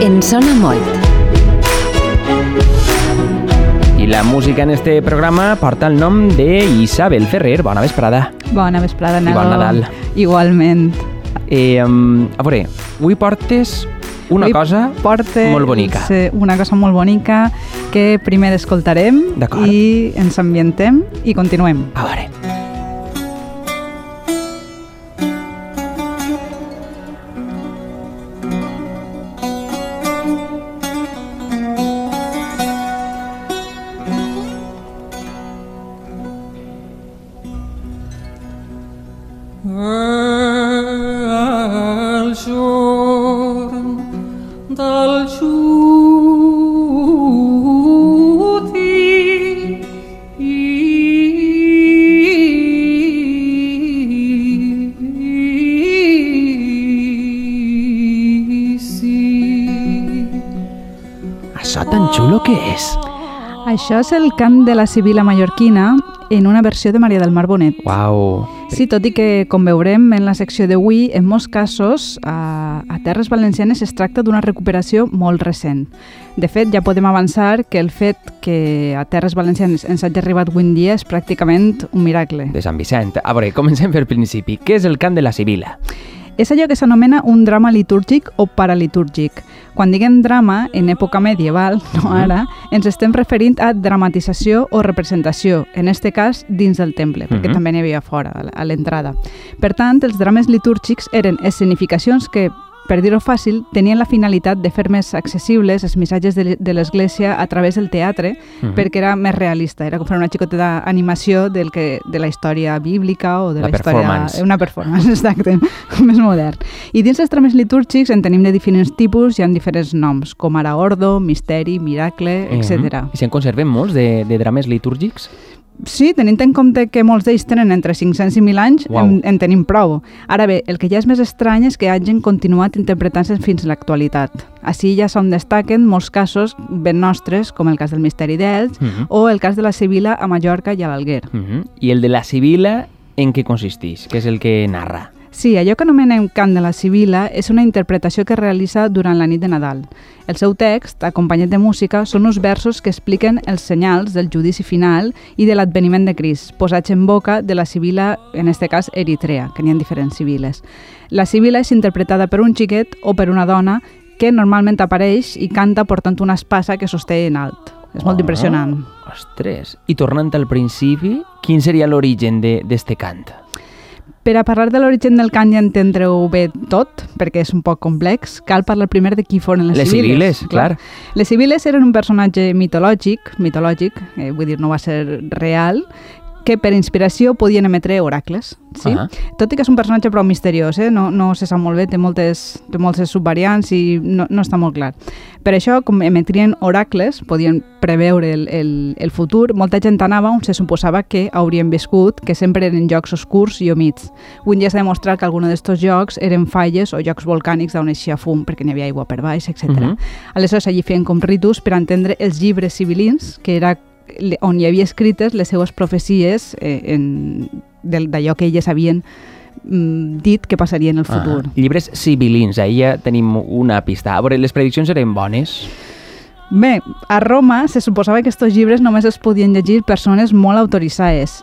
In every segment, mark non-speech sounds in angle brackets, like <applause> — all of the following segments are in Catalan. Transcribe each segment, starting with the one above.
En sona molt. I la música en este programa porta el nom de Isabel Ferrer. Bona vesprada. Bona vesprada, I Nelo. bon Nadal. Igualment. Eh, um, a veure, avui portes una Avui cosa porte molt bonica. sí, una cosa molt bonica que primer escoltarem i ens ambientem i continuem. A veure. Que és? Això és el cant de la Sibila mallorquina en una versió de Maria del Mar Bonet. Uau. Sí, tot i que, com veurem en la secció d'avui, en molts casos a, a Terres Valencianes es tracta d'una recuperació molt recent. De fet, ja podem avançar que el fet que a Terres Valencianes ens hagi arribat avui dia és pràcticament un miracle. De Sant Vicent. A veure, comencem per principi. Què és el cant de la Sibila? És allò que s'anomena un drama litúrgic o paralitúrgic. Quan diguem drama, en època medieval, <laughs> no ara, ens estem referint a dramatització o representació, en este cas dins del temple, perquè Mhm. també n'hi havia fora, a l'entrada. Per tant, els drames litúrgics eren escenificacions que per dir-ho fàcil, tenien la finalitat de fer més accessibles els missatges de, l'Església a través del teatre, Mhm. perquè era més realista, era com fer una xicoteta animació del que, de la història bíblica o de La la, història... Una performance, <laughs> exacte, <laughs> més modern. I dins els drames litúrgics en tenim de diferents tipus, hi ha diferents noms, com ara ordo, misteri, miracle, etc. Mhm. I se'n conserven molts de, de drames litúrgics? Sí, tenint en compte que molts d'ells tenen entre 500 i 1.000 anys, Uau. en, en tenim prou. Ara bé, el que ja és més estrany és que hagin continuat interpretant-se fins a l'actualitat. Així ja se'n destaquen molts casos ben nostres, com el cas del Misteri d'Elx, Mhm. o el cas de la Sibila a Mallorca i a l'Alguer. Mhm. I el de la Sibila, en què consisteix? Què és el que narra? Sí, allò que anomenem cant de la Sibila és una interpretació que es realitza durant la nit de Nadal. El seu text, acompanyat de música, són uns versos que expliquen els senyals del judici final i de l'adveniment de Crist, posats en boca de la Sibila, en este cas Eritrea, que n'hi ha diferents Sibiles. La Sibila és interpretada per un xiquet o per una dona que normalment apareix i canta portant una espasa que sosté en alt. És molt Ah, impressionant. Ostres. I tornant al principi, quin seria l'origen de- d'este cant? Per a parlar de l'origen del cant i entendre-ho bé tot, perquè és un poc complex, cal parlar primer de qui foren les, Les Sibiles, clar. Les Sibiles eren un personatge mitològic, mitològic, eh, vull dir, no va ser real, que per inspiració podien emetre oracles. Sí? Ah. Tot i que és un personatge prou misteriós, eh? no, no se sap molt bé, té moltes, té moltes subvariants i no, no està molt clar. Per això, com emetrien oracles, podien preveure el, el, el futur, molta gent anava on se suposava que haurien viscut, que sempre eren llocs oscurs i humits. Avui en dia s'ha demostrat que alguns d'aquests llocs eren falles o llocs volcànics d'on eixia fum, perquè n'hi havia aigua per baix, etc. Mhm. Aleshores, allí feien com ritus per entendre els llibres civilins, que era on hi havia escrites les seues profecies eh, en- del- d'allò que elles havien mm, dit que passaria en el futur. Ah, llibres sibilins, ahir ja tenim una pista. A veure, les prediccions eren bones? Bé, a Roma se suposava que aquests llibres només els podien llegir persones molt autoritzades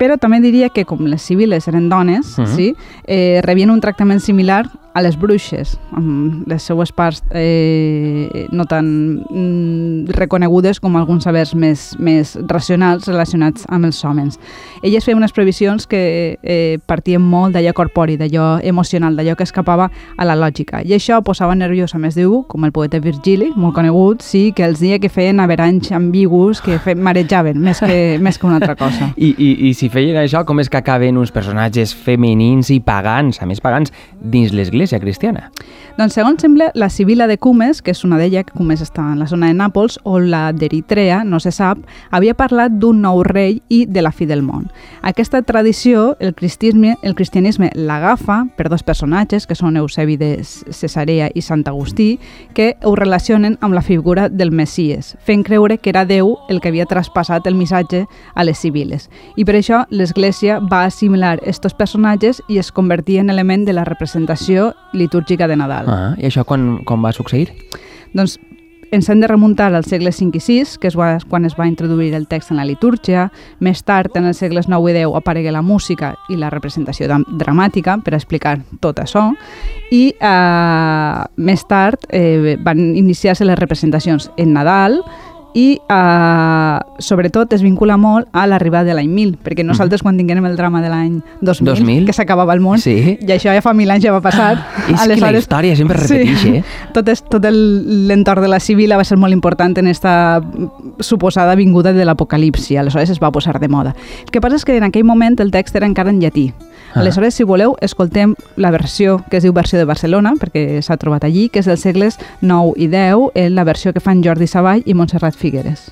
però també diria que com les civiles eren dones, Mhm. sí, eh, rebien un tractament similar a les bruixes, amb les seues parts eh, no tan mm, reconegudes com alguns sabers més, més racionals relacionats amb els homes. Elles feien unes previsions que eh, partien molt d'allò corpori, d'allò emocional, d'allò que escapava a la lògica. I això posava nerviós a més d'u, com el poeta Virgili, molt conegut, sí, que els dia que feien averanys ambigus que fe, marejaven més que, més que una altra cosa. I, i, I si feien això, com és que acaben uns personatges femenins i pagans, a més pagans, dins l'església cristiana? Doncs segons sembla, la Sibila de Cumes, que és una d'ella, que Cumes està en la zona de Nàpols, o la d'Eritrea, no se sap, havia parlat d'un nou rei i de la fi del món. Aquesta tradició, el cristianisme, el cristianisme l'agafa per dos personatges, que són Eusebi de Cesarea i Sant Agustí, que ho relacionen amb la figura del Messies, fent creure que era Déu el que havia traspassat el missatge a les civiles. I per això l'Església va assimilar estos personatges i es convertia en element de la representació litúrgica de Nadal. Ah, I això quan, quan va succeir? Doncs ens hem de remuntar als segles V i VI, que és quan es va introduir el text en la litúrgia. Més tard, en els segles IX i X, aparegué la música i la representació dramàtica per explicar tot això. I eh, més tard eh, van iniciar-se les representacions en Nadal, i eh, sobretot es vincula molt a l'arribada de l'any 1000, perquè nosaltres quan tinguem el drama de l'any 2000, 2000, que s'acabava el món, sí. i això ja fa mil anys ja va passar. <laughs> és Aleshores, que la història sempre es repeteix, sí, eh? <laughs> Tot, és, tot l'entorn de la civila va ser molt important en esta suposada vinguda de l'apocalipsi, aleshores es va posar de moda. El que passa és que en aquell moment el text era encara en llatí, Ah. Aleshores, si voleu, escoltem la versió que es diu versió de Barcelona, perquè s'ha trobat allí, que és dels segles 9 i 10, en la versió que fan Jordi Savall i Montserrat Figueres.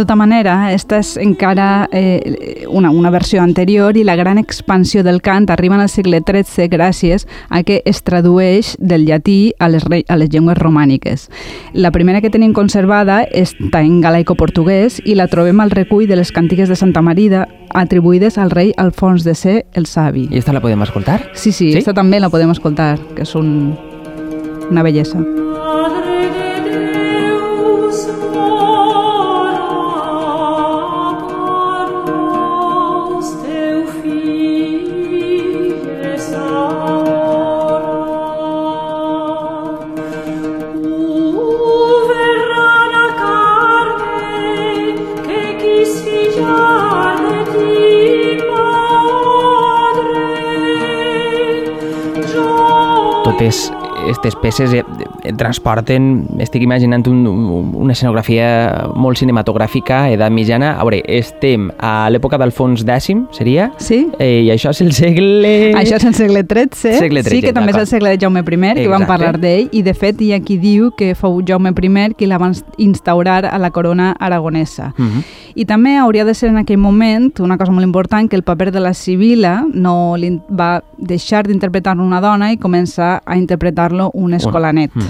Tota manera, esta és encara eh, una, una versió anterior i la gran expansió del cant arriba al segle XIII gràcies a que es tradueix del llatí a les, a les llengües romàniques. La primera que tenim conservada està en galaico-portuguès i la trobem al recull de les càntiques de Santa Marida atribuïdes al rei Alfons de C, el Savi. I esta la podem escoltar? Sí, sí, sí? esta també la podem escoltar, que és un, una bellesa. Totes aquestes peces eh, eh, transporten, estic imaginant un, una escenografia molt cinematogràfica, edat mitjana. A veure, estem a l'època d'Alfons X, seria? Sí. Eh, I això és el segle... Això és el segle XIII, segle XIII sí, que també és el segle de Jaume I, que vam parlar d'ell, i de fet hi ha qui diu que fou Jaume I qui la va instaurar a la corona aragonesa. Uh mhm. -huh. I també hauria de ser en aquell moment, una cosa molt important, que el paper de la Sibila no va deixar d'interpretar una dona i començar a interpretar-lo un escolanet. Uh -huh.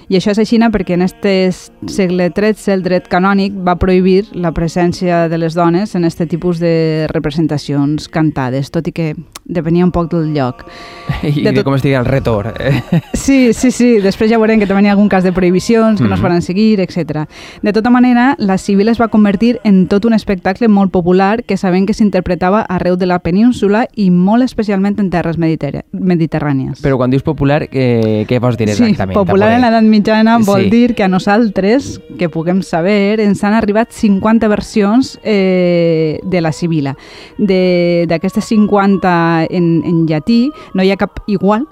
I això és així perquè en aquest segle XIII el dret canònic va prohibir la presència de les dones en aquest tipus de representacions cantades, tot i que depenia un poc del lloc. <laughs> I de, tot... de com estigui el retor. <laughs> Sí, sí, sí. Després ja veurem que també hi ha algun cas de prohibicions que mm. no es van seguir, etc. De tota manera, la civil es va convertir en tot un espectacle molt popular que sabem que s'interpretava arreu de la península i molt especialment en terres mediterrànies. Però quan dius popular, què, què vols dir exactament? Sí, popular en l'edat mitjana vol sí. dir que a nosaltres, que puguem saber, ens han arribat 50 versions eh, de la Sibila. D'aquestes 50 en, en llatí no hi ha cap igual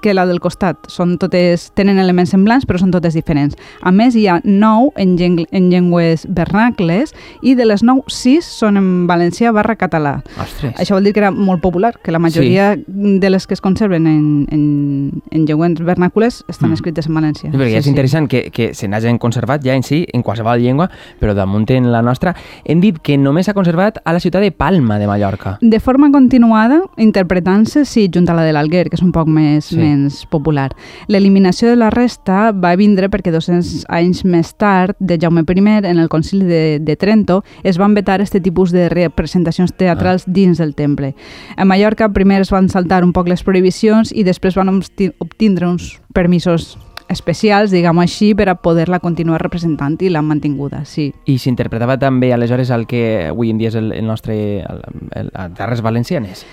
que la del costat. Són totes, tenen elements semblants, però són totes diferents. A més, hi ha nou en, lleng en llengües vernacles i de les nou, sis són en valencià barra català. Ostres. Això vol dir que era molt popular, que la majoria sí. de les que es conserven en, en, en llengües vernàcules estan mm. escrites en valencià. Sí, perquè sí, és sí. interessant que, que se n'hagin conservat ja en si, en qualsevol llengua, però damunt en la nostra. Hem dit que només s'ha conservat a la ciutat de Palma de Mallorca. De forma continuada, interpretant-se, sí, junt a la de l'Alguer, que és un poc més, sí menys popular. L'eliminació de la resta va vindre perquè 200 anys més tard, de Jaume I, en el concili de, de Trento, es van vetar aquest tipus de representacions teatrals ah. dins del temple. A Mallorca primer es van saltar un poc les prohibicions i després van obtindre uns permisos especials, diguem així, per a poder-la continuar representant i l'han mantinguda, sí. I s'interpretava també aleshores el que avui en dia és el, el nostre... El, el, el Terres Valencianes?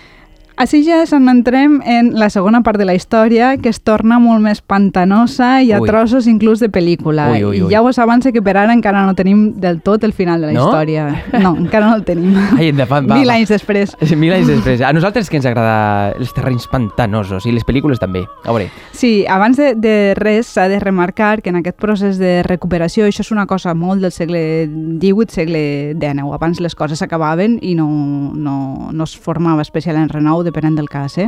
Així ja entrem en la segona part de la història, que es torna molt més pantanosa i a ui. trossos inclús de pel·lícula. Ui, ui, ui. I ja us avance que per ara encara no tenim del tot el final de la no? història. No, encara no el tenim. <laughs> Ai, endavant, va, Mil anys després. Mil anys després. A nosaltres que ens agrada els terrenys pantanosos i les pel·lícules també. A veure. Sí, abans de, de res s'ha de remarcar que en aquest procés de recuperació, això és una cosa molt del segle XVIII, segle XIX. Abans les coses s'acabaven i no, no, no es formava especial en renou depenent del cas. Eh?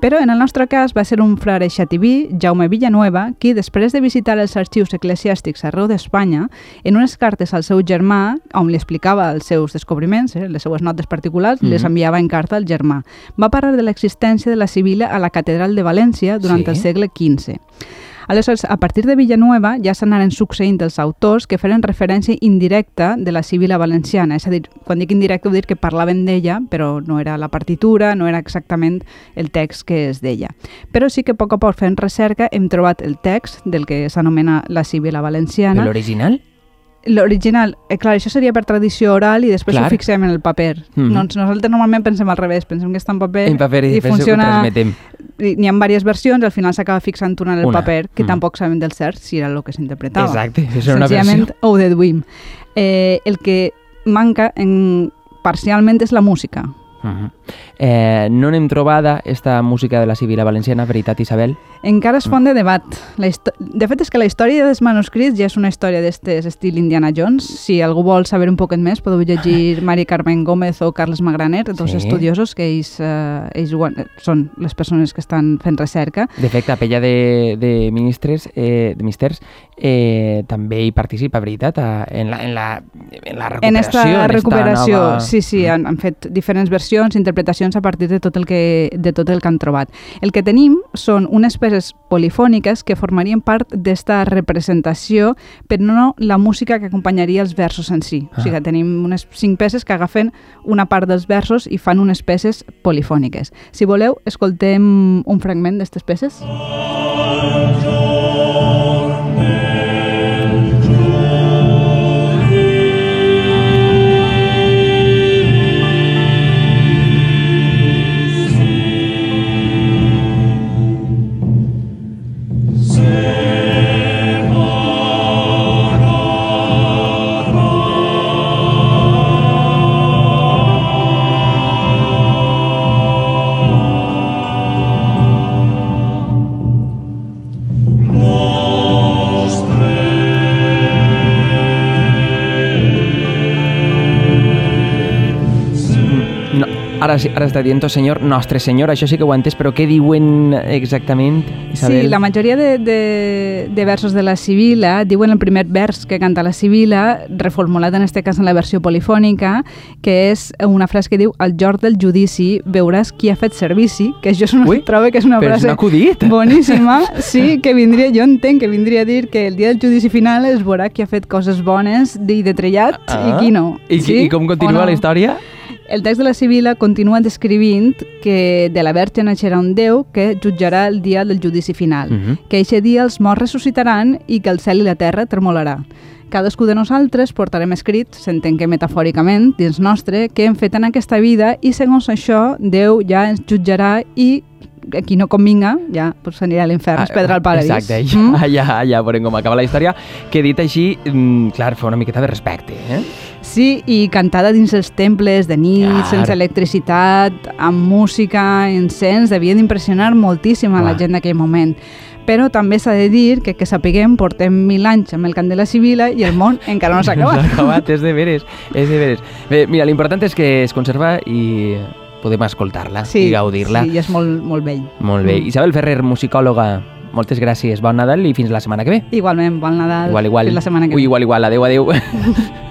Però en el nostre cas va ser un frare xativí, Jaume Villanueva, qui després de visitar els arxius eclesiàstics arreu d'Espanya, en unes cartes al seu germà, on li explicava els seus descobriments, eh, les seues notes particulars, mm -hmm. les enviava en carta al germà. Va parlar de l'existència de la Sibila a la Catedral de València durant Sí. el segle XV. Aleshores, a partir de Villanueva ja s'anaren succeint els autors que feren referència indirecta de la Sibila valenciana. És a dir, quan dic indirecte vull dir que parlaven d'ella, però no era la partitura, no era exactament el text que es deia. Però sí que a poc a poc fent recerca hem trobat el text del que s'anomena la Sibila valenciana. L'original? L'original, eh, clar, això seria per tradició oral i després Clar. ho fixem en el paper. Mhm. Doncs nosaltres normalment pensem al revés, pensem que està en paper, En paper i, i funciona... N'hi ha diverses versions, al final s'acaba fixant una en el Una. paper, que Mhm. tampoc sabem del cert si era el que s'interpretava. Exacte, és una Senzillament versió. ho deduïm. Eh, el que manca en, parcialment és la música. Mhm. Eh, no n'hem trobada esta música de la Sibila Valenciana, veritat, Isabel? Encara es font de debat. La de fet, és que la història dels manuscrits ja és una història d'estes estil Indiana Jones. Si algú vol saber un poquet més, podeu llegir <laughs> Mari Carmen Gómez o Carles Magraner, dos Sí. estudiosos que ells, eh, ells són les persones que estan fent recerca. De fet, la pella de, de ministres, eh, de misters, eh, també hi participa, veritat, a, en, la, en, la, en la recuperació. En esta recuperació, nova... sí, sí, Mm. han, han fet diferents versions, interpretacions a partir de tot, el que, de tot el que han trobat. El que tenim són unes peces polifòniques que formarien part d'esta representació, però no la música que acompanyaria els versos en si. O sigui, Ah. tenim unes cinc peces que agafen una part dels versos i fan unes peces polifòniques. Si voleu, escoltem un fragment d'aquestes peces. No, ara, ara està dient senyor, nostre senyor, això sí que ho he entès, però què diuen exactament, Isabel? Sí, la majoria de, de, de versos de la Sibila diuen el primer vers que canta la Sibila, reformulat en este cas en la versió polifònica, que és una frase que diu al jorn del judici veuràs qui ha fet servici, que jo una, Ui, trobo que és una frase un <laughs> boníssima, sí, que vindria, jo entenc que vindria a dir que el dia del judici final es veurà qui ha fet coses bones i de trellat i qui no. I, sí? I com continua no? la història? El text de la Sibila continua descrivint que de la Verge naixerà un Déu que jutjarà el dia del judici final, Mhm. que eixe dia els morts ressuscitaran i que el cel i la terra tremolarà. Cadascú de nosaltres portarem escrit, s'entén que metafòricament, dins nostre, què hem fet en aquesta vida i segons això Déu ja ens jutjarà i qui no convinga, ja pues, anirà a l'infern, es perdrà el paradís. Ah, Exacte, ja, Mm? ja, ja veurem com acaba la història, que dit així, mm, clar, fa una miqueta de respecte, eh? Sí, i cantada dins els temples de nit, Clar. sense electricitat, amb música, encens, devia d'impressionar moltíssim a la gent d'aquell moment. Però també s'ha de dir que, que sapiguem, portem mil anys amb el cant de la Sibila i el món encara no s'ha <laughs> S'ha acabat. acabat, és de veres, és de veres. Bé, mira, l'important és que es conserva i podem escoltar-la i gaudir-la. Sí, i és molt, molt vell. Molt bé. Mm. Isabel Ferrer, musicòloga, moltes gràcies. Bon Nadal i fins la setmana que ve. Igualment, bon Nadal. Igual, igual. Fins la setmana que Ui, ve. igual, igual. Adéu, adéu. <laughs>